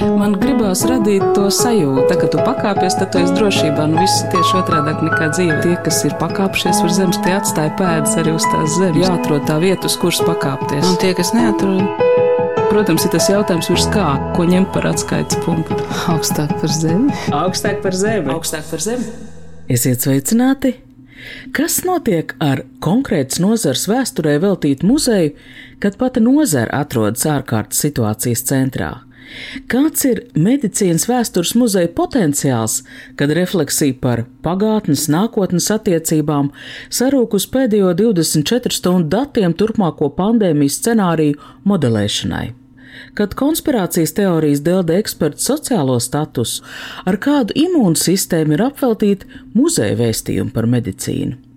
Man gribās radīt to sajūtu, ka tu pakāpies, tad tu esi drošībā. Nu, viss tieši otrādi nekā dzīve. Tie, kas ir pakāpšies uz zemes, tie atstāja pēdas arī uz tās zemes. Jāatrod tā vieta, uz kuras pakāpties. Un tie, kas neatrod, Protams, ir tas jautājums, virs kā, ko ņemt par atskaites punktu. augstāk par zemi. Augstāk par zemi. Augstāk par zemi. Esiet sveicināti! Kas notiek ar konkrētas nozars vēsturē veltītu muzeju, kad pati nozara atrodas ārkārtas situācijas centrā? Kāds ir medicīnas vēstures muzeja potenciāls, kad refleksija par pagātnes, nākotnes attiecībām sarūk uz pēdējo 24 stundu datiem turpmāko pandēmijas scenāriju modelēšanai? Kad konspirācijas teorijas delda ekspertu sociālo statusu, ar kādu imūnsistēmu ir apveltīta muzeja vēstījumi par medicīnu?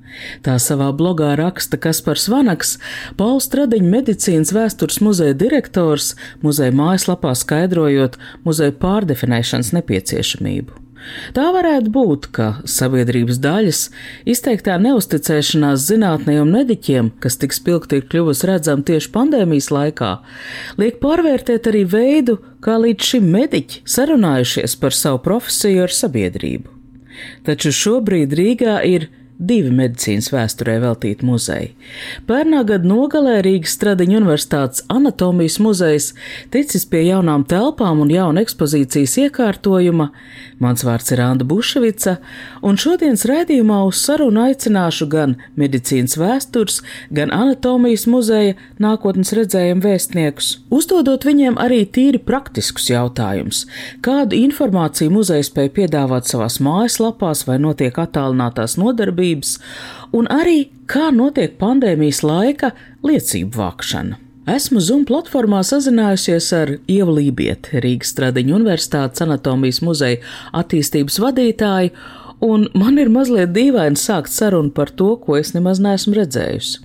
Tā savā blogā raksta Kaspars Vanaks, Pauls Stradiņa medicīnas vēstures muzeja direktors, muzeja mājaslapā skaidrojot muzeja pārdefinēšanas nepieciešamību. Tā varētu būt, ka sabiedrības daļas izteiktā neusticēšanās zinātnē un mediķiem, kas tik spilgti ir kļuvusi redzama tieši pandēmijas laikā, liek pārvērtēt arī veidu, kā līdz šim mediķi sarunājušies par savu profesiju ar sabiedrību. Taču šobrīd Rīgā ir divi medicīnas vēsturē veltīti muzeji. Pērnā gada nogalē Rīgas Stradiņa Universitātes anatomijas muzejs ticis pie jaunām telpām un jauna ekspozīcijas iekārtojuma. Mans vārds ir Anna Buševica, un šodienas raidījumā uz sarunu aicināšu gan medicīnas vēstures, gan anatomijas muzeja nākotnes redzējumu vēstniekus, uzdodot viņiem arī tīri praktiskus jautājumus. Kādu informāciju muzejs spēj piedāvāt savās mājaslapās vai notiek attālinātās nodarbības? Slimības, un arī kā notiek pandēmijas laika liecību vākšana. Esmu Zoom platformā sazinājusies ar Ievu Lībieti, Rīgas Stradiņu Universitātes anatomijas muzeja attīstības vadītāju, un man ir mazliet dīvaini sākt sarunu par to, ko es nemaz neesmu redzējusi.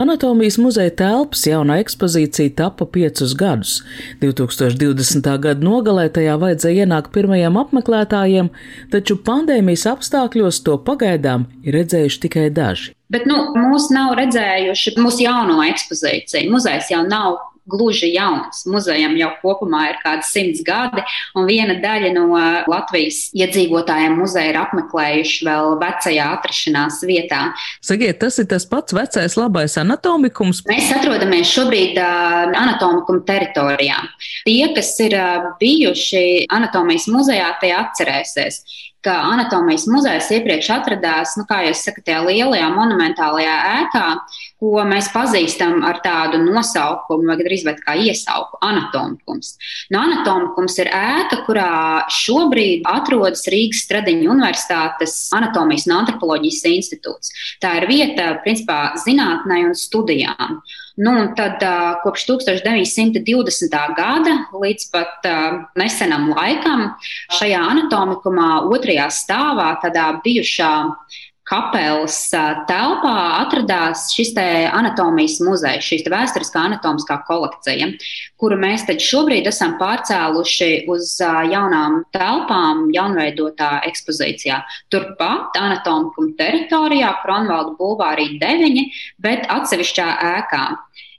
Anatomijas muzeja telpas jaunā ekspozīcija tapa piecus gadus. 2020. gada nogalē tajā vajadzēja ienākt pirmajiem apmeklētājiem, taču pandēmijas apstākļos to pagaidām ir redzējuši tikai daži. Bet nu, mūs nav redzējuši mūsu jauno ekspozīciju. Muzejs jau nav gluži jauns. Muzejam jau kopumā ir kādi simts gadi, un viena daļa no Latvijas iedzīvotājiem muzeja ir apmeklējuši vēl vecajā atrašanās vietā. Sakiet, tas ir tas pats vecais labais anatomikums? Mēs atrodamies šobrīd uh, anatomikuma teritorijā. Tie, kas ir uh, bijuši anatomijas muzejā, tie atcerēsies ka anatomijas muzejs iepriekš atradās, nu, kā jūs sakat, tajā lielajā monumentālajā ēkā, ko mēs pazīstam ar tādu nosaukumu, vai gandrīz vai kā iesauku - anatomikums. Nu, anatomikums ir ēka, kurā šobrīd atrodas Rīgas Stradiņa Universitātes anatomijas un antropoloģijas institūts. Tā ir vieta, principā, zinātnē un studijām. Nu, tad kopš 1920. gada līdz pat nesenam laikam šajā anatomikumā otrajā stāvā, tādā bijušā kapelas telpā atradās šis anatomijas muzejs, šī vēsturiskā anatomiskā kolekcija, kuru mēs šobrīd esam pārcēluši uz jaunām telpām, jaunveidotā ekspozīcijā. Turpat anatomikuma teritorijā, Kronvalda bulvārī 9, bet atsevišķā ēkā.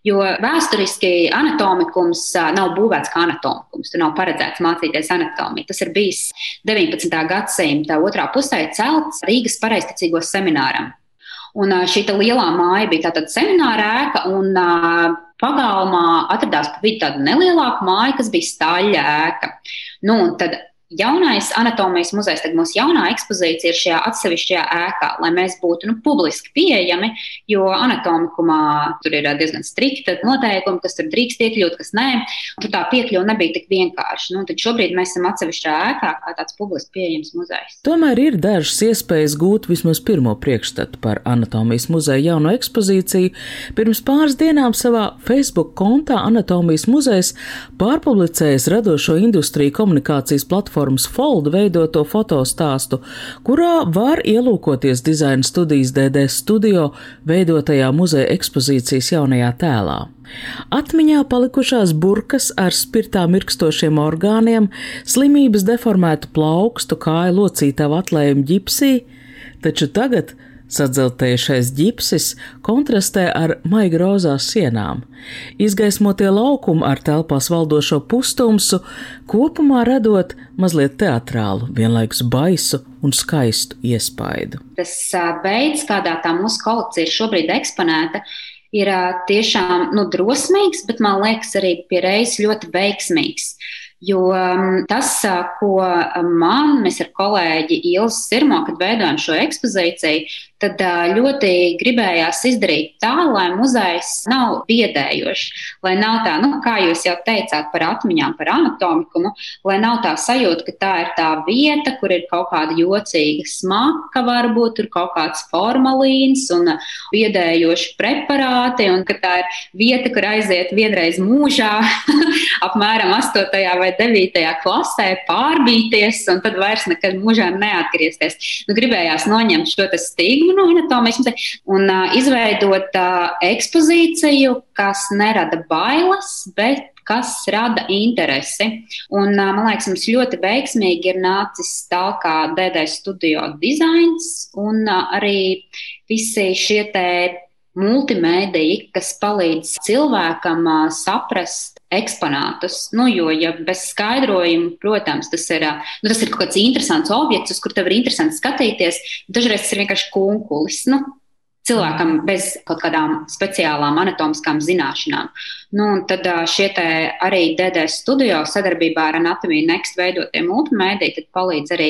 Jo vēsturiski anatomikums nav būvēts kā anatomikums. Tur nav paredzēts mācīties anatomiju. Tas ir bijis 19. gadsimta otrā pusē celts Rīgas pareizticīgo semināram. Un šī lielā māja bija tāda semināra ēka, un pagalmā atradās pa vidu tāda nelielāka māja, kas bija stāļa ēka. Nu, tad Jaunais anatomijas muzejs, tad mūsu jaunā ekspozīcija ir šajā atsevišķajā ēkā, lai mēs būtu nu, publiski pieejami, jo anatomikumā tur ir diezgan strikta noteikumi, kas tur drīkst iekļūt, kas nē. Tur tā piekļuve nebija tik vienkārša. Nu, tad šobrīd mēs esam atsevišķā ēkā, kā tāds publiski pieejams muzejs. Tomēr ir dažas iespējas gūt vismaz pirmo priekšstatu par anatomijas muzeja jauno ekspozīciju. Pirms pāris dienām savā Facebook kontā Anatomijas muzejs pārpublicējis radošo industriju komunikācijas platformu platformas Fold veidoto fotostāstu, kurā var ielūkoties dizaina studijas DD studio veidotajā muzeja ekspozīcijas jaunajā tēlā. Atmiņā palikušās burkas ar spirtā mirkstošiem orgāniem, slimības deformētu plaukstu, kāju locītavu atlējumu ģipsī, taču tagad Sadzeltējušais ģipsis kontrastē ar maiga rozās sienām. Izgaismotie laukumi ar telpās valdošo pustumsu kopumā radot mazliet teatrālu, vienlaikus baisu un skaistu iespaidu. Tas veids, kādā tā mūsu kolekcija ir šobrīd eksponēta, ir tiešām nu, drosmīgs, bet man liekas arī pie reizes ļoti veiksmīgs. Jo tas, ko man, mēs ar kolēģi Ilzu Sirmo, kad veidojam šo ekspozīciju, tad ļoti gribējās izdarīt tā, lai muzejs nav biedējošs, lai nav tā, nu, kā jūs jau teicāt par atmiņām, par anatomikumu, lai nav tā sajūta, ka tā ir tā vieta, kur ir kaut kāda jocīga smaka, varbūt tur kaut kāds formalīns un biedējoši preparāti, un ka tā ir vieta, kur aiziet vienreiz mūžā, apmēram 8. vai 9. klasē, pārbīties, un tad vairs nekad mūžā neatgriezties. Nu, gribējās noņemt šo stigmu no anatomijas un uh, izveidot uh, ekspozīciju, kas nerada bailes, bet kas rada interesi. Un, man liekas, mums ļoti veiksmīgi ir nācis tālāk DD studio dizains un arī visi šie te multimēdiji, kas palīdz cilvēkam saprast eksponātus. Nu, jo, ja bez skaidrojuma, protams, tas ir, nu, tas ir kaut kāds interesants objekts, uz kur tev ir interesanti skatīties. Dažreiz tas ir vienkārši kunkulis. Nu, cilvēkam bez kaut kādām speciālām anatomiskām zināšanām. Nu, tad šie arī DD studio sadarbībā ar Anatomiju Next veidotie multimēdiji palīdz arī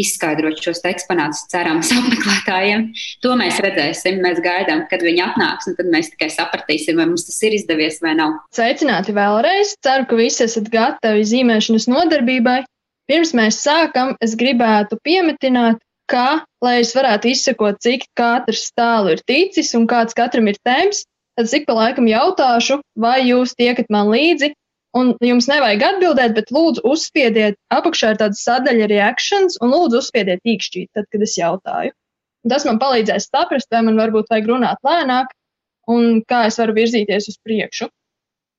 izskaidrot šos eksponātus cerams apmeklētājiem. To mēs redzēsim, mēs gaidām, kad viņi atnāks, un tad mēs tikai sapratīsim, vai mums tas ir izdevies vai nav. Sveicināti vēlreiz! Ceru, ka visi esat gatavi zīmēšanas nodarbībai. Pirms mēs sākam, es gribētu piemetināt, ka, lai es varētu izsekot, cik katrs tālu ir ticis un kāds katram ir temps, tad ik pa laikam jautāšu, vai jūs tiekat man līdzi. Un jums nevajag atbildēt, bet lūdzu uzspiediet apakšā ir tāda sadaļa reactions un lūdzu uzspiediet īkšķīt, tad, kad es jautāju. Un tas man palīdzēs saprast, vai man varbūt vajag runāt lēnāk un kā es varu virzīties uz priekšu.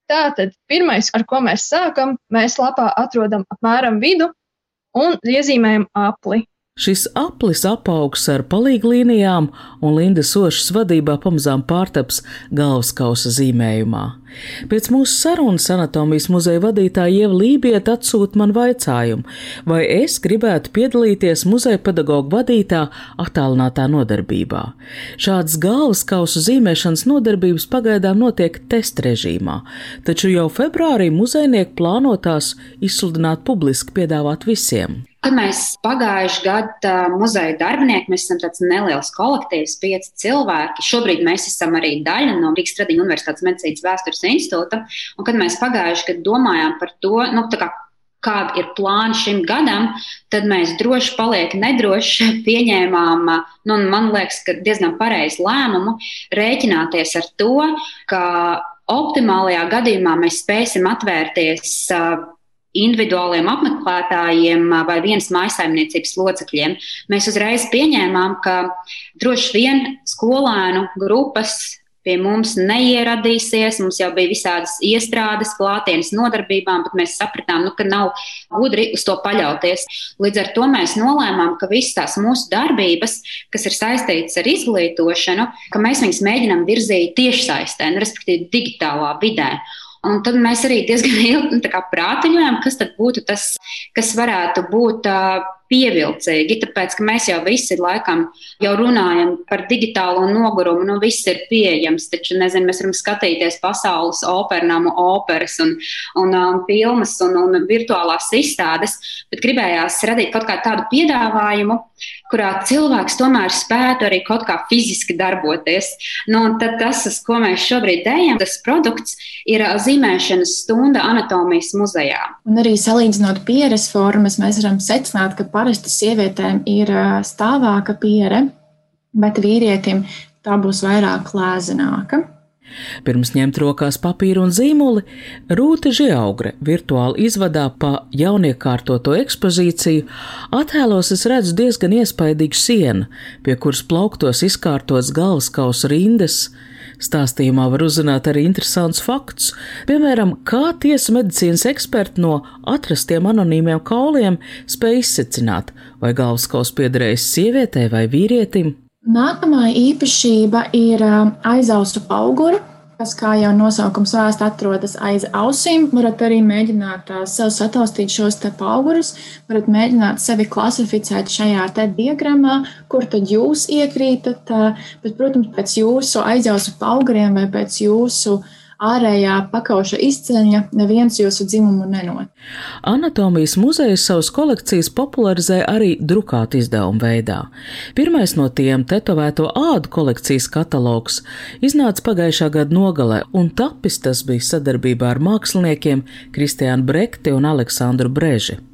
Tātad, pirmais, ar ko mēs sākam, mēs lapā atrodam apmēram vidu un iezīmējam apli. Šis aplis apaugs ar palīglīnijām un Linda Sošas vadībā pamazām pārtaps galvaskausa zīmējumā. Pēc mūsu sarunas anatomijas muzeja vadītāja Ieva Lībieta atsūta man vaicājumu, vai es gribētu piedalīties muzeja pedagoģa vadītā attālinātā nodarbībā. Šādas galvaskausu zīmēšanas nodarbības pagaidām notiek test režīmā, taču jau februārī muzejnieki plānotās izsludināt publiski piedāvāt visiem. Kad mēs pagājušajā gadā muzeja darbinieki, mēs esam tāds neliels kolektīvs, pieci cilvēki. Šobrīd mēs esam arī daļa no Rīgas Tradiņu Universitātes medicīnas vēstures institūta. Un kad mēs pagājušajā gadā domājām par to, nu, kā, kāda ir plāna šim gadam, tad mēs droši paliekam nedroši pieņēmām, nu, man liekas, ka diezgan pareizu lēmumu rēķināties ar to, ka optimālajā gadījumā mēs spēsim atvērties individuāliem apmeklētājiem vai vienas maisaimniecības locekļiem. Mēs uzreiz pieņēmām, ka droši vien skolēnu grupas pie mums neieradīsies. Mums jau bija visādas iestrādes, klātienes nodarbībām, bet mēs sapratām, nu, ka nav gudri uz to paļauties. Līdz ar to mēs nolēmām, ka visas tās mūsu darbības, kas ir saistītas ar izglītošanu, ka mēs viņus mēģinām virzīt tiešsaistē, nu, respektīvi digitālā vidē. Un tad mēs arī diezgan ilgi nu, prātiņojam, kas tad būtu tas, kas varētu būt pievilcīgi, tāpēc, ka mēs jau visi laikam jau runājam par digitālo nogurumu, nu viss ir pieejams, taču, nezinu, mēs varam skatīties pasaules opernamu operas un, un, un filmas un, un virtuālās izstādes, bet gribējās radīt kaut kādu tādu piedāvājumu, kurā cilvēks tomēr spētu arī kaut kā fiziski darboties. Nu, tad tas, uz ko mēs šobrīd dejam, tas produkts ir zīmēšanas stunda anatomijas muzejā. Un arī salīdzinot pieres formas, mēs varam secināt, ka parasti sievietēm ir stāvāka piere, bet vīrietim tā būs vairāk lēzināka. Pirms ņemt rokās papīru un zīmoli, Rūta Žiaugre virtuāli izvadā pa jauniekārtoto ekspozīciju, attēlos es redzu diezgan iespaidīgu sienu, pie kuras plauktos izkārtots galvaskausa rindas. Stāstījumā var uzzināt arī interesants fakts, piemēram, kā tiesa medicīnas eksperti no atrastiem anonīmiem kauliem spēj izsecināt, vai galvaskaus piederējis sievietei vai vīrietim. Nākamā īpašība ir aizausu augura kas, kā jau nosaukums vēst, atrodas aiz ausīm. Varat arī mēģināt sev sataustīt šos te augurus, varat mēģināt sevi klasificēt šajā te diagramā, kur tad jūs iekrītat, bet, protams, pēc jūsu aizjausu auguriem vai pēc jūsu uh, ārējā pakauša izceļņa neviens jūsu dzimumu nenot. Anatomijas muzejs savus kolekcijas popularizē arī drukātu izdevumu veidā. Pirmais no tiem - tetovēto ādu kolekcijas katalogs - iznāca pagājušā gada nogalē, un tapis tas bija sadarbībā ar māksliniekiem Kristiānu Brekti un Aleksandru Breži.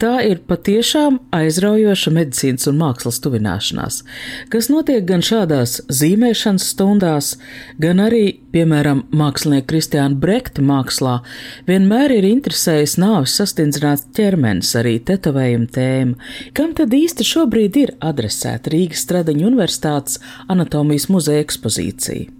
Tā ir patiešām aizraujoša medicīnas un mākslas tuvināšanās, kas notiek gan šādās zīmēšanas stundās, gan arī, piemēram, mākslinieka Kristiāna Brekta mākslā, vienmēr ir interesējis nāvis sastindzināts ķermenis, arī tetovējuma tēma. Kam tad īsti šobrīd ir adresēta Rīgas Stradiņa Universitātes anatomijas muzeja ekspozīcija?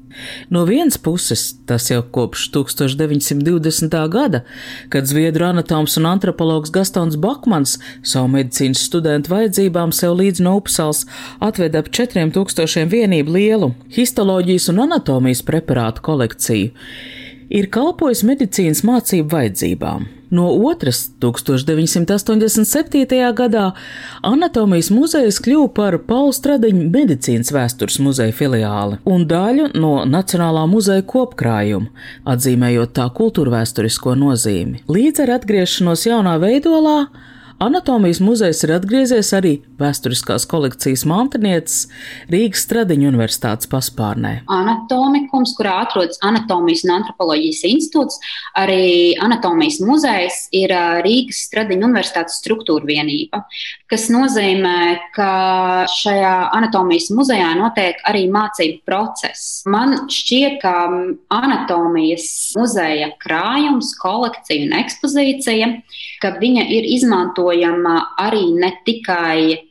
No vienas puses, tas jau kopš 1920. gada, kad zviedru anatoms un antropologs Gastons Bakmans savu medicīnas studentu vajadzībām sev līdz no Upsals atveda ap 4000 vienību lielu histoloģijas un anatomijas preparātu kolekciju, ir kalpojis medicīnas mācību vajadzībām. No otras, 1987. gadā Anatomijas muzejs kļuva par Paula Stradiņa medicīnas vēstures muzeja filiāli un daļu no Nacionālā muzeja kopkrājuma, atzīmējot tā kultūrvēturisko nozīmi. Līdz ar atgriešanos jaunā veidolā Anatomijas muzejs ir atgriezies arī vēsturiskās kolekcijas mantinieces Rīgas Stradiņa universitātes paspārnē. Anatomikums, kurā atrodas Anatomijas un antropoloģijas institūts, arī Anatomijas muzejs ir Rīgas Stradiņa universitātes struktūra vienība, kas nozīmē, ka šajā Anatomijas muzejā notiek arī mācību process. Man šķiet, ka Anatomijas muzeja krājums, kolekcija un ekspozīcija, ka viņa ir izmantota izmantojama arī ne tikai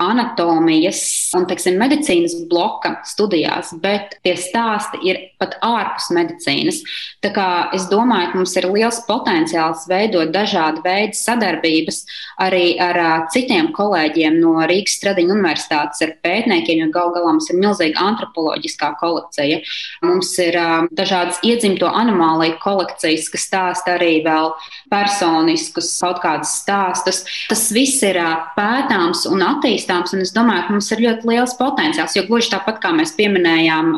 anatomijas un teiksim, medicīnas bloka studijās, bet tie stāsti ir pat ārpus medicīnas. Tā kā es domāju, ka mums ir liels potenciāls veidot dažādu veidu sadarbības arī ar uh, citiem kolēģiem no Rīgas Stradiņa universitātes, ar pētniekiem, jo gal galā mums ir milzīga antropoloģiskā kolekcija. Mums ir uh, dažādas iedzimto anomāliju kolekcijas, kas stāsta arī vēl personiskus kaut kādus stāstus. Tas viss ir uh, pētāms un attīstāms, un es domāju, ka mums ir ļoti liels potenciāls, jo gluži tāpat kā mēs pieminējām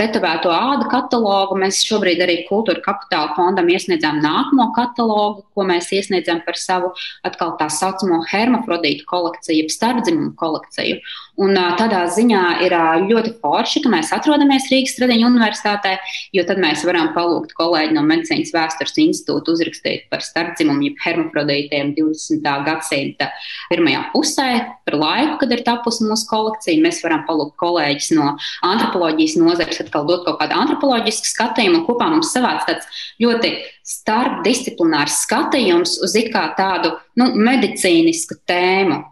tetovēto ādu katalogu. Mēs šobrīd arī Kultūra Kapitāla fondam iesniedzām nākamo katalogu, ko mēs iesniedzam par savu atkal tā saucamo hermafrodītu kolekciju, starpdzimumu kolekciju. Un tādā ziņā ir ļoti forši, ka mēs atrodamies Rīgas Stradiņa universitātē, jo tad mēs varam palūgt kolēģi no Medicīnas vēstures institūta uzrakstīt par starpdzimumu, jeb hermafrodītiem 20. gadsimta pirmajā pusē, par laiku, kad ir tapusi mūsu kolekcija. Mēs varam palūgt kolēģis no antropoloģijas nozares, atkal dot kaut kādu antropoloģisku skatījumu, kopā mums savāc tāds ļoti starpdisciplinārs skatījums uz it kā tādu nu, medicīnisku tēmu.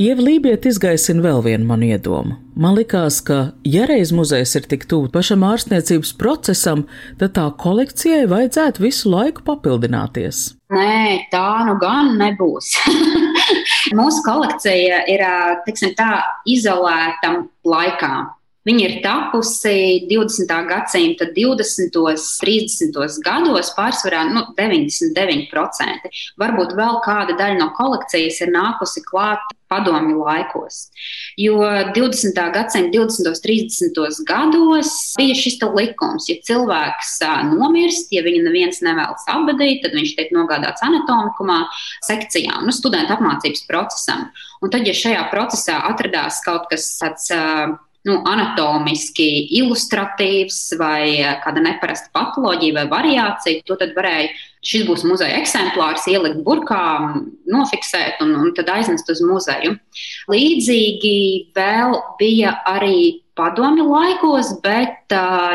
Ieva Lībiet izgaisina vēl vienu manu iedomu. Man likās, ka, ja reiz muzejs ir tik tuvu pašam ārstniecības procesam, tad tā kolekcijai vajadzētu visu laiku papildināties. Nē, tā nu gan nebūs. Mūsu kolekcija ir tiksim, tā izolēta laikā. Viņa ir tapusi 20. gadsimta 20. un 30. gados, pārsvarā nu, 99%. Varbūt vēl kāda daļa no kolekcijas ir nākusi klāt padomju laikos. Jo 20. gadsimta 20. un 30. gados bija šis likums, ja cilvēks nomirst, ja viņu neviens nevēlas apbedīt, tad viņš tiek nogādāts anatomikumā, sekcijām, nu, studentu apmācības procesam. Un tad, ja šajā procesā atradās kaut kas tāds nu, anatomiski ilustratīvs vai eh, kāda neparasta patoloģija vai variācija, to tad varēja, šis būs muzeja eksemplārs, ielikt burkā, nofiksēt un, un tad aiznest uz muzeju. Līdzīgi vēl bija arī padomju laikos, bet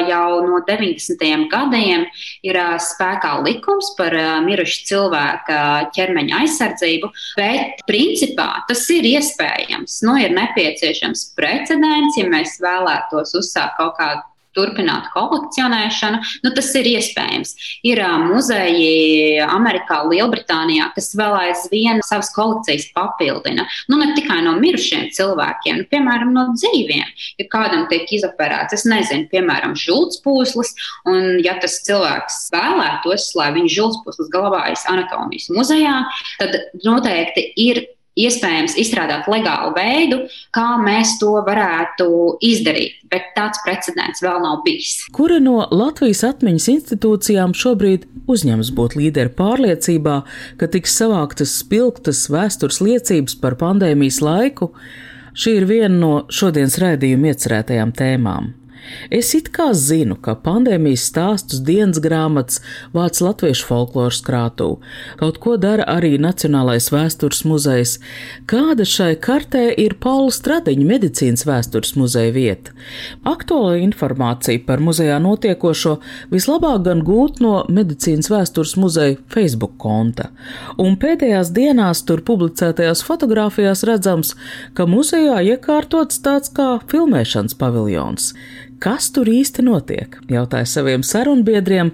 jau no 90. gadiem ir spēkā likums par mirušu cilvēka ķermeņa aizsardzību. Bet principā tas ir iespējams. Nu, ir nepieciešams precedents, ja mēs vēlētos uzsākt kaut kādu turpināt kolekcionēšanu, nu, tas ir iespējams. Ir uh, muzeji Amerikā, Lielbritānijā, kas vēl aizvien savas kolekcijas papildina. Nu, ne tikai no mirušiem cilvēkiem, nu, piemēram, no dzīviem. Ja kādam tiek izoperēts, es nezinu, piemēram, žultspūslis, un ja tas cilvēks vēlētos, lai viņa žultspūslis glabājas anatomijas muzejā, tad noteikti ir iespējams izstrādāt legālu veidu, kā mēs to varētu izdarīt, bet tāds precedents vēl nav bijis. Kura no Latvijas atmiņas institūcijām šobrīd uzņems būt līderi pārliecībā, ka tiks savāktas spilgtas vēstures liecības par pandēmijas laiku? Šī ir viena no šodienas raidījuma iecerētajām tēmām. Es it kā zinu, ka pandēmijas stāstus dienas grāmatas vāc latviešu folkloras krātū, kaut ko dara arī Nacionālais vēstures muzejs. Kāda šai kartē ir Paula Stradiņa medicīnas vēstures muzeja vieta? Aktuāla informācija par muzejā notiekošo vislabāk gan gūt no medicīnas vēstures muzeja Facebook konta, un pēdējās dienās tur publicētajās fotografijās redzams, ka muzejā iekārtots tāds kā filmēšanas paviljons. Kas tur īsti notiek? jautāja saviem sarunbiedriem,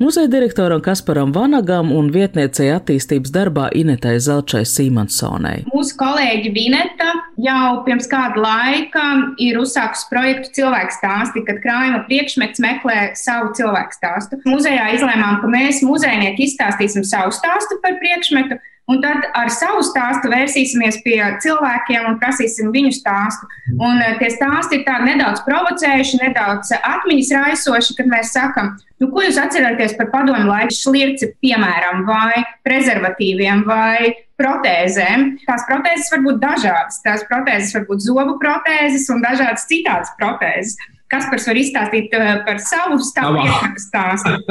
muzeja direktoram Kasparam Vanagam un vietniecei attīstības darbā Inetai Zelčai Sīmansonai. Mūsu kolēģi Vineta jau pirms kāda laika ir uzsākusi projektu cilvēku stāsti, kad krājuma priekšmets meklē savu cilvēku stāstu. Muzejā izlēmām, ka mēs muzejnieki izstāstīsim savu stāstu par priekšmetu Un tad ar savu stāstu vērsīsimies pie cilvēkiem un prasīsim viņu stāstu. Un eh, tie stāsti ir tādi nedaudz provocējuši, nedaudz atmiņas raisoši, kad mēs sakam, nu, ko jūs atceraties par padomu laiku slirci, piemēram, vai prezervatīviem vai protēzēm. Tās protēzes var būt dažādas. Tās protēzes var būt zobu protēzes un dažādas citādas protēzes. Kas par var izstāstīt eh, par savu stāstu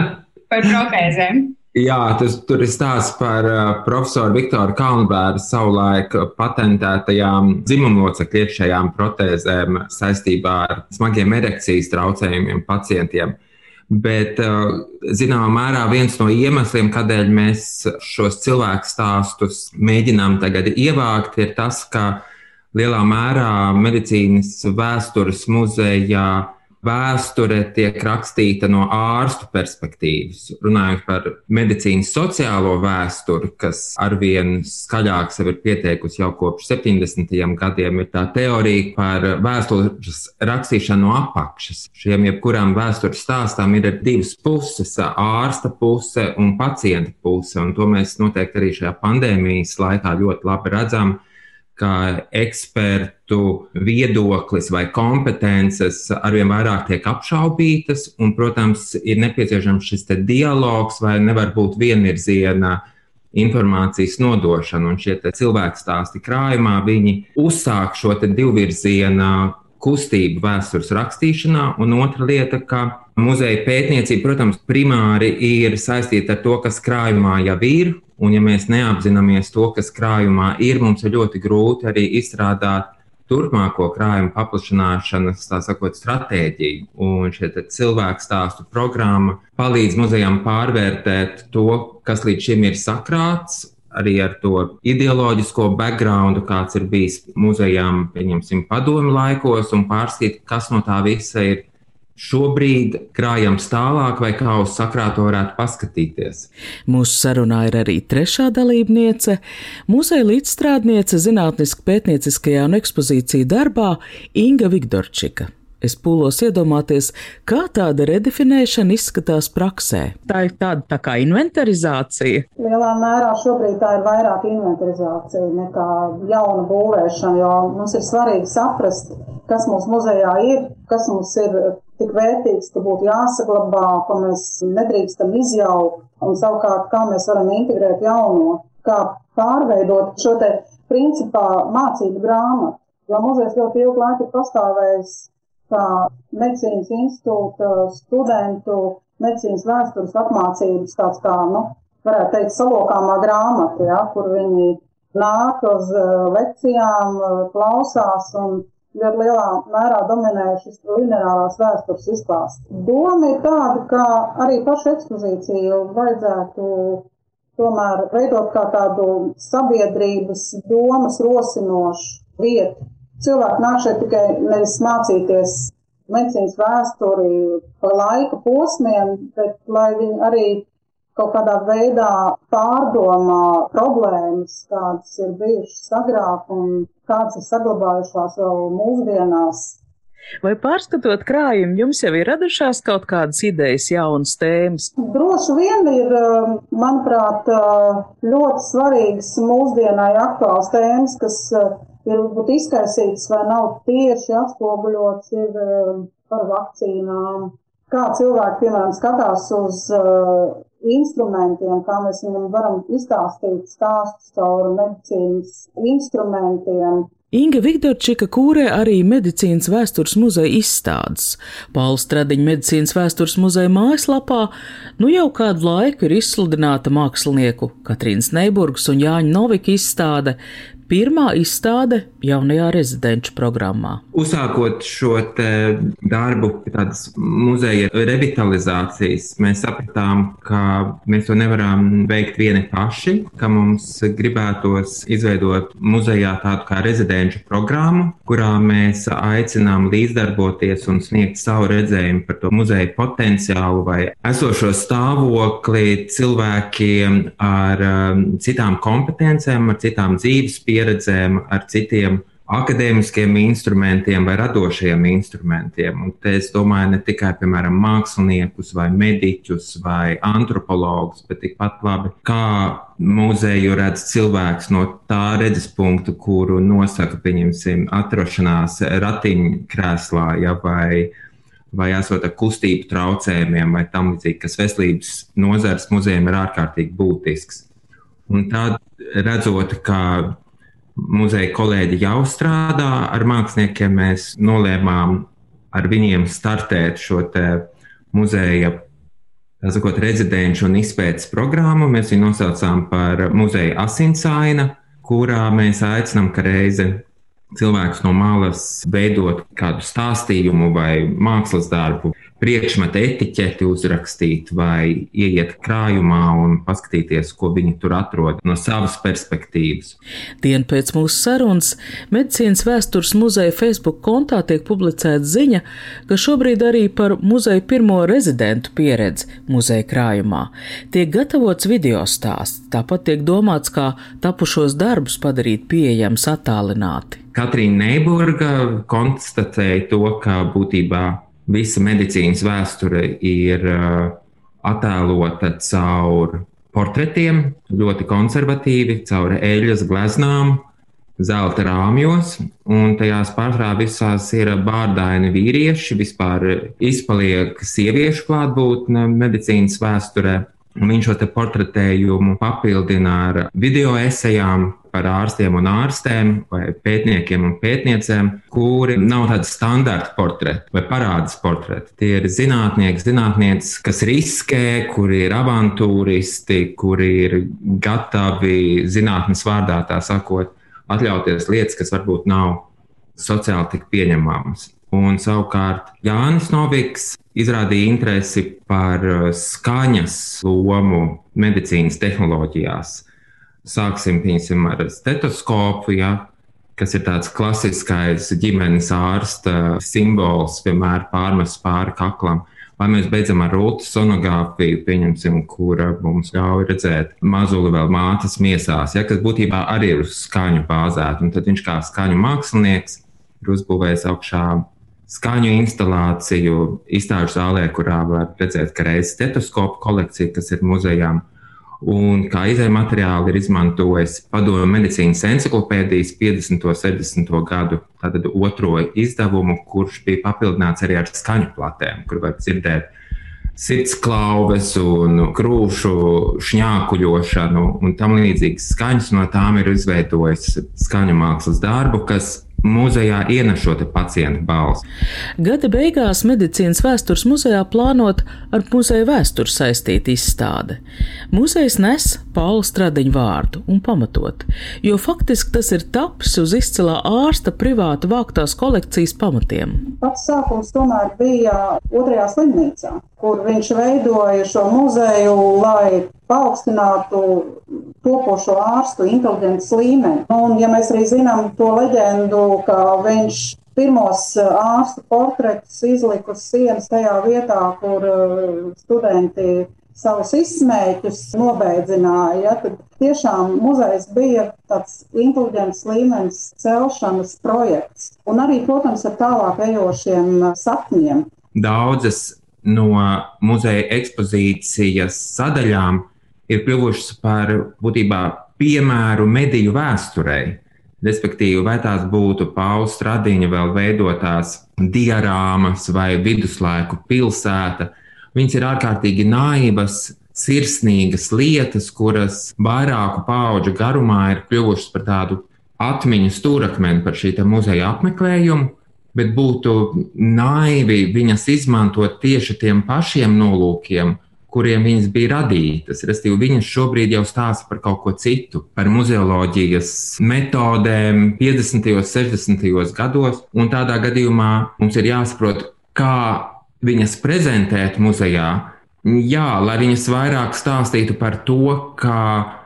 par protēzēm? Jā, tas tur ir stāsts par profesoru Viktoru Kalnbēru savulaik patentētajām dzimumlocekļu iekšējām protēzēm saistībā ar smagiem erekcijas traucējumiem pacientiem. Bet, zināmā mērā, viens no iemesliem, kādēļ mēs šos cilvēku stāstus mēģinām tagad ievākt, ir tas, ka lielā mērā medicīnas vēstures muzejā vēsture tiek rakstīta no ārstu perspektīvas. Runājot par medicīnas sociālo vēsturi, kas arvien skaļāk sev ir pieteikusi jau kopš 70. gadiem, ir tā teorija par vēstures rakstīšanu no apakšas. Šiem jebkurām vēstures stāstām ir divas puses - ārsta puse un pacienta puse, un to mēs noteikti arī šajā pandēmijas laikā ļoti labi redzam ka ekspertu viedoklis vai kompetences arvien vairāk tiek apšaubītas, un, protams, ir nepieciešams šis dialogs, vai nevar būt vienvirziena informācijas nodošana. Un šie cilvēki stāsti krājumā, viņi uzsāk šo divvirziena kustību vēstures rakstīšanā, un otra lieta, ka muzeja pētniecība, protams, primāri ir saistīta ar to, kas krājumā jau ir, Un, ja mēs neapzināmies to, kas krājumā ir, mums ir ļoti grūti arī izstrādāt turpmāko krājumu paplašināšanas, sakot, stratēģiju. Un šie cilvēku stāstu programma palīdz muzejām pārvērtēt to, kas līdz šim ir sakrāts, arī ar to ideoloģisko background, kāds ir bijis muzejām, pieņemsim, padomu laikos, un pārskatīt, kas no tā visa ir Šobrīd krājams tālāk, vai kā uz sakrāto varētu paskatīties. Mūsu sarunā ir arī trešā dalībniece, muzeja līdzstrādniece zinātniski pētnieciskajā un ekspozīciju darbā Inga Vigdorčika. Es pūlos iedomāties, kā tāda redefinēšana izskatās praksē. Tā ir tāda tā kā inventarizācija. Lielā mērā šobrīd tā ir vairāk inventarizācija nekā jauna būvēšana, jo mums ir svarīgi saprast, kas mums muzejā ir, kas mums ir tik vērtīgs, ka būtu jāsaglabā, ko mēs nedrīkstam izjaukt, un savukārt, kā mēs varam integrēt jauno, kā pārveidot šo te principā mācību grāmatu. Jo muzejs ļoti ilgu laiku ir pastāvējis kā medicīnas institūta studentu medicīnas vēstures apmācības tāds kā, nu, varētu teikt, salokāmā grāmata, ja, kur viņi nāk uz eh, lekcijām, eh, klausās un ļoti lielā mērā dominē šis lineārās vēstures izklāsts. Doma ir tāda, ka arī pašu ekspozīciju vajadzētu tomēr veidot kā tādu sabiedrības domas rosinošu vietu. Cilvēki nāk šeit tikai nevis mācīties medicīnas vēsturi pa laika posmiem, bet lai viņi arī kaut kādā veidā pārdomā problēmas, kādas ir bijušas agrāk un kādas ir saglabājušās vēl mūsdienās. Vai pārskatot krājumu, jums jau ir radušās kaut kādas idejas, jaunas tēmas? Droši vien ir, manuprāt, ļoti svarīgas mūsdienai aktuāls tēmas, kas ir varbūt izkaisītas vai nav tieši atspoguļots ir par vakcīnām. Kā cilvēki, piemēram, skatās uz instrumentiem, kā mēs viņam varam izstāstīt stāstus caur medicīnas instrumentiem. Inga Viktorčika kūrē arī medicīnas vēstures muzeja izstādes. Pauls Stradiņa medicīnas vēstures muzeja mājaslapā nu jau kādu laiku ir izsludināta mākslinieku Katrīnas Neiburgas un Jāņa Novika izstāde pirmā izstāde jaunajā rezidenču programmā. Uzsākot šo darbu, tādas muzeja revitalizācijas, mēs sapratām, ka mēs to nevaram veikt vieni paši, ka mums gribētos izveidot muzejā tādu kā rezidenču programmu, kurā mēs aicinām līdzdarboties un sniegt savu redzējumu par to muzeja potenciālu vai esošo stāvokli cilvēkiem ar um, citām kompetencēm, ar citām dzīves pieredzēm pieredzēm, ar citiem akadēmiskiem instrumentiem vai radošiem instrumentiem. Un te es domāju ne tikai, piemēram, māksliniekus vai mediķus vai antropologus, bet tikpat labi, kā muzeju redz cilvēks no tā redzes punkta, kuru nosaka, pieņemsim, atrašanās ratiņkrēslā, ja, vai, vai esot ar kustību traucējumiem vai tam līdzīgi, kas veselības nozares muzejiem ir ārkārtīgi būtisks. Un tad redzot, ka muzeja kolēģi jau strādā ar māksliniekiem. Mēs nolēmām ar viņiem startēt šo muzeja sakot, rezidenču un izpētes programmu. Mēs viņu nosaucām par muzeja asinsaina, kurā mēs aicinām, ka reize cilvēks no malas veidot kādu stāstījumu vai mākslas darbu priekšmeta etiķeti uzrakstīt vai ieiet krājumā un paskatīties, ko viņi tur atrod no savas perspektīvas. Dienu pēc mūsu sarunas Medicīnas vēstures muzeja Facebook kontā tiek publicēta ziņa, ka šobrīd arī par muzeja pirmo rezidentu pieredzi muzeja krājumā tiek gatavots video stāsts, tāpat tiek domāts, kā tapušos darbus padarīt pieejams attālināti. Katrīna Neiburga konstatēja to, ka būtībā visa medicīnas vēsture ir uh, attēlota caur portretiem, ļoti konservatīvi, caur eļļas gleznām, zelta rāmjos, un tajās pārsvarā visās ir bārdaini vīrieši, vispār izpaliek sieviešu klātbūtne medicīnas vēsturē. Viņš šo portretējumu papildina ar video esejām, par ārstiem un ārstēm, vai pētniekiem un pētniecēm, kuri nav tādi standarta portreti vai parādas portreti. Tie ir zinātnieki, zinātnieces, kas riskē, kuri ir avantūristi, kuri ir gatavi zinātnes vārdā, tā sakot, atļauties lietas, kas varbūt nav sociāli tik pieņemamas. Un savukārt Jānis Noviks izrādīja interesi par skaņas lomu medicīnas tehnoloģijās. Sāksim piemēram, ar stetoskopu, ja, kas ir tāds klasiskais ģimenes ārsta simbols, vienmēr pārmest pāri kaklam. Vai mēs beidzam ar rūtu sonogrāfiju, pieņemsim, kura mums ļauj redzēt mazuli vēl mātes miesās, ja, kas būtībā arī ir uz skaņu bāzēta. Un tad viņš kā skaņu mākslinieks ir uzbūvējis augšā skaņu instalāciju izstāžu zālē, kurā var redzēt, ka reizes stetoskopu kolekcija, kas ir muzejām, Un kā izējai materiāli ir izmantojis padomu medicīnas encyklopēdijas 50. un 60. gadu otro izdevumu, kurš bija papildināts arī ar skaņu platēm, kur var dzirdēt sirdsklauves un krūšu šņākuļošanu un tam līdzīgas skaņas. No tām ir izveidojis skaņu mākslas darbu, kas muzejā ienesot pacientu balsi. Gada beigās medicīnas vēstures muzejā plānot ar muzeja vēsturi saistīta izstāde. Muzejs nes Paula Stradiņu vārdu un pamatot, jo faktiski tas ir tapis uz izcilā ārsta privāta vāktās kolekcijas pamatiem. Pats sākums tomēr bija otrajā slimnīcā, kur viņš veidoja šo muzeju, lai paaugstinātu topošo ārstu inteliģences līmeni. Un, ja mēs arī zinām to leģendu, ka viņš pirmos ārstu portretus izliku uz sienas tajā vietā, kur studenti savus izsmēķus nobeidzināja. Ja, tad tiešām muzejs bija tāds inteliģents līmenis celšanas projekts. Un arī, protams, ar tālāk ejošiem sapņiem. Daudzas no muzeja ekspozīcijas sadaļām ir kļuvušas par būtībā piemēru mediju vēsturei. Respektīvi, vai tās būtu Pauls Stradiņa vēl veidotās diorāmas vai viduslaiku pilsēta, Viņas ir ārkārtīgi naivas, sirsnīgas lietas, kuras vairāku pauģu garumā ir kļuvušas par tādu atmiņu stūrakmeni par šī muzeja apmeklējumu, bet būtu naivi viņas izmantot tieši tiem pašiem nolūkiem, kuriem viņas bija radītas. Restīvi, viņas šobrīd jau stāsta par kaut ko citu, par muzeoloģijas metodēm 50. un 60. gados, un tādā gadījumā mums ir jāsaprot, kā viņas prezentēt muzejā, jā, lai viņas vairāk stāstītu par to, kā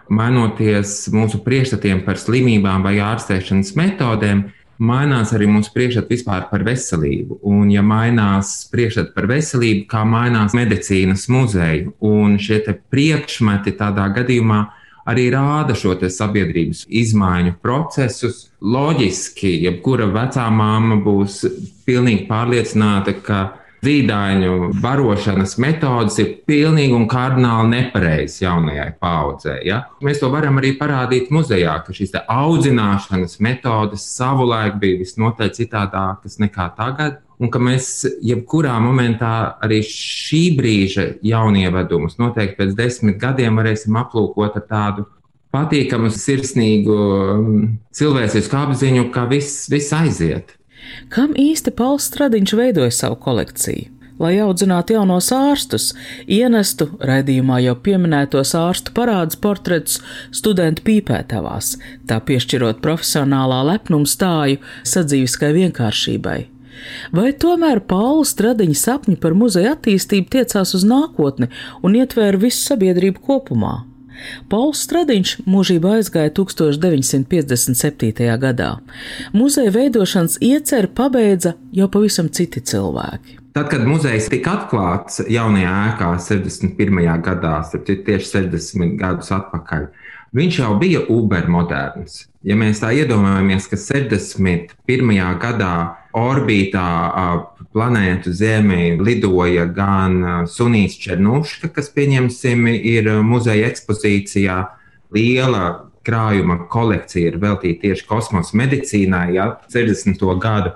mainoties mūsu priekšstatiem par slimībām vai ārstēšanas metodēm, mainās arī mūsu priekšstats vispār par veselību. Un, ja mainās priekšstats par veselību, kā mainās medicīnas muzeja, un šie priekšmeti tādā gadījumā arī rāda šo sabiedrības izmaiņu procesus. Loģiski, jebkura vecā māma būs pilnīgi pārliecināta, ka zīdaiņu barošanas metodas ir pilnīgi un kardināli nepareizas jaunajai paudzei. Ja? Mēs to varam arī parādīt muzejā, ka šīs audzināšanas metodas savulaik bija visnotaļ citādākas nekā tagad. Un ka mēs jebkurā momentā arī šī brīža jaunievedumus noteikti pēc desmit gadiem varēsim aplūkot ar tādu patīkamu, sirsnīgu um, cilvēcisku apziņu, ka viss, viss aiziet. Kam īsti Pauls Stradiņš veidoja savu kolekciju? Lai audzinātu jaunos ārstus, ienestu raidījumā jau pieminētos ārstu parādus portretus studentu pīpētavās, tā piešķirot profesionālā lepnuma stāju sadzīviskai vienkāršībai. Vai tomēr Paula Stradiņa sapņi par muzeja attīstību tiecās uz nākotni un ietvēra visu sabiedrību kopumā? Pauls Stradiņš mūžībā aizgāja 1957. gadā. Muzeja veidošanas ieceru pabeidza jau pavisam citi cilvēki. Tad, kad muzejs tika atklāts jaunajā ēkā 61. gadā, tieši 60 gadus atpakaļ, viņš jau bija ubermoderns. Ja mēs tā iedomājamies, ka 61. gadā orbītā planētu Zemē lidoja gan Sunīs Černuška, kas, pieņemsim, ir muzeja ekspozīcijā, liela krājuma kolekcija ir veltīta tieši kosmosa medicīnai, ja 60. gadu,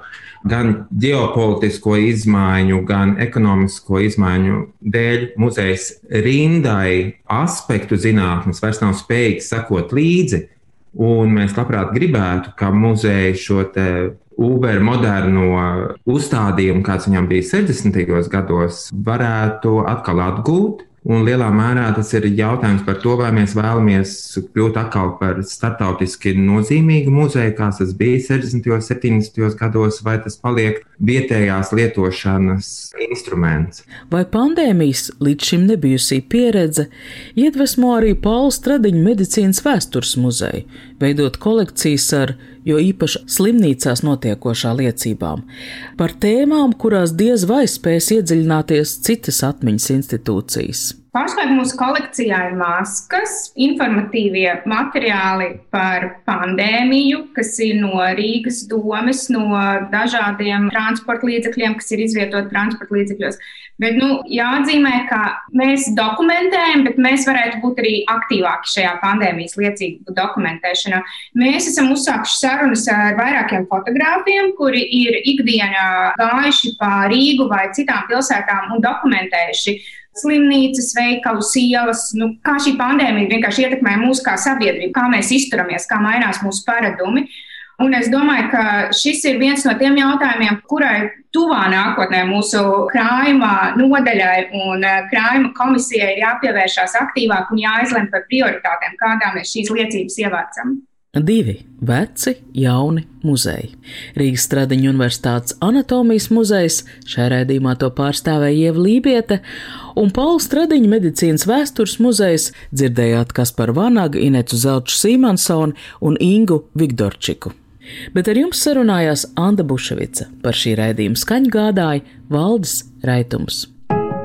gan ģeopolitisko izmaiņu, gan ekonomisko izmaiņu dēļ muzejs rindai aspektu zinātnes vairs nav spējīgs sekot līdzi. Un mēs labprāt gribētu, ka muzeja šo Uber moderno uzstādījumu, kāds viņam bija 60. gados, varētu atkal atgūt Un lielā mērā tas ir jautājums par to, vai mēs vēlamies kļūt atkal par startautiski nozīmīgu muzeju, kāds tas bija 60. un 70. gados, vai tas paliek vietējās lietošanas instruments. Vai pandēmijas līdz šim nebijusī pieredze iedvesmo arī Paula Stradiņa medicīnas vēstures muzeju, veidot kolekcijas ar jo īpaši slimnīcās notiekošā liecībām, par tēmām, kurās diez vai spēs iedziļināties citas atmiņas institūcijas. Pašlaik mūsu kolekcijā ir maskas, informatīvie materiāli par pandēmiju, kas ir no Rīgas domes, no dažādiem transporta līdzekļiem, kas ir izvietoti transporta līdzekļos. Bet nu, jāatzīmē, ka mēs dokumentējam, bet mēs varētu būt arī aktīvāki šajā pandēmijas liecību dokumentēšanā. Mēs esam uzsākuši sarunas ar vairākiem fotogrāfiem, kuri ir ikdienā gājuši pa Rīgu vai citām pilsētām un dokumentējuši slimnīcas, veikalus, ielas. Nu, kā šī pandēmija vienkārši ietekmē mūsu kā sabiedrību, kā mēs izturamies, kā mainās mūsu paradumi. Un es domāju, ka šis ir viens no tiem jautājumiem, kurai tuvā nākotnē mūsu krājuma nodaļai un eh, krājuma komisijai ir jāpievēršās aktīvāk un jāizlem par prioritātēm, kādām mēs šīs liecības ievācam. Divi veci, jauni muzeji. Rīgas Stradiņa Universitātes anatomijas muzejs, šajā rēdījumā to pārstāvēja Ieva Lībiete, un Paula Stradiņa medicīnas vēstures muzejs dzirdējāt Kasparu Vanagu, Inetu Zelču Sīmansonu un Ingu Vigdorčiku. Bet ar jums sarunājās Anna Buševica. Par šī raidījuma skaņu gādāja Valdis Raitums.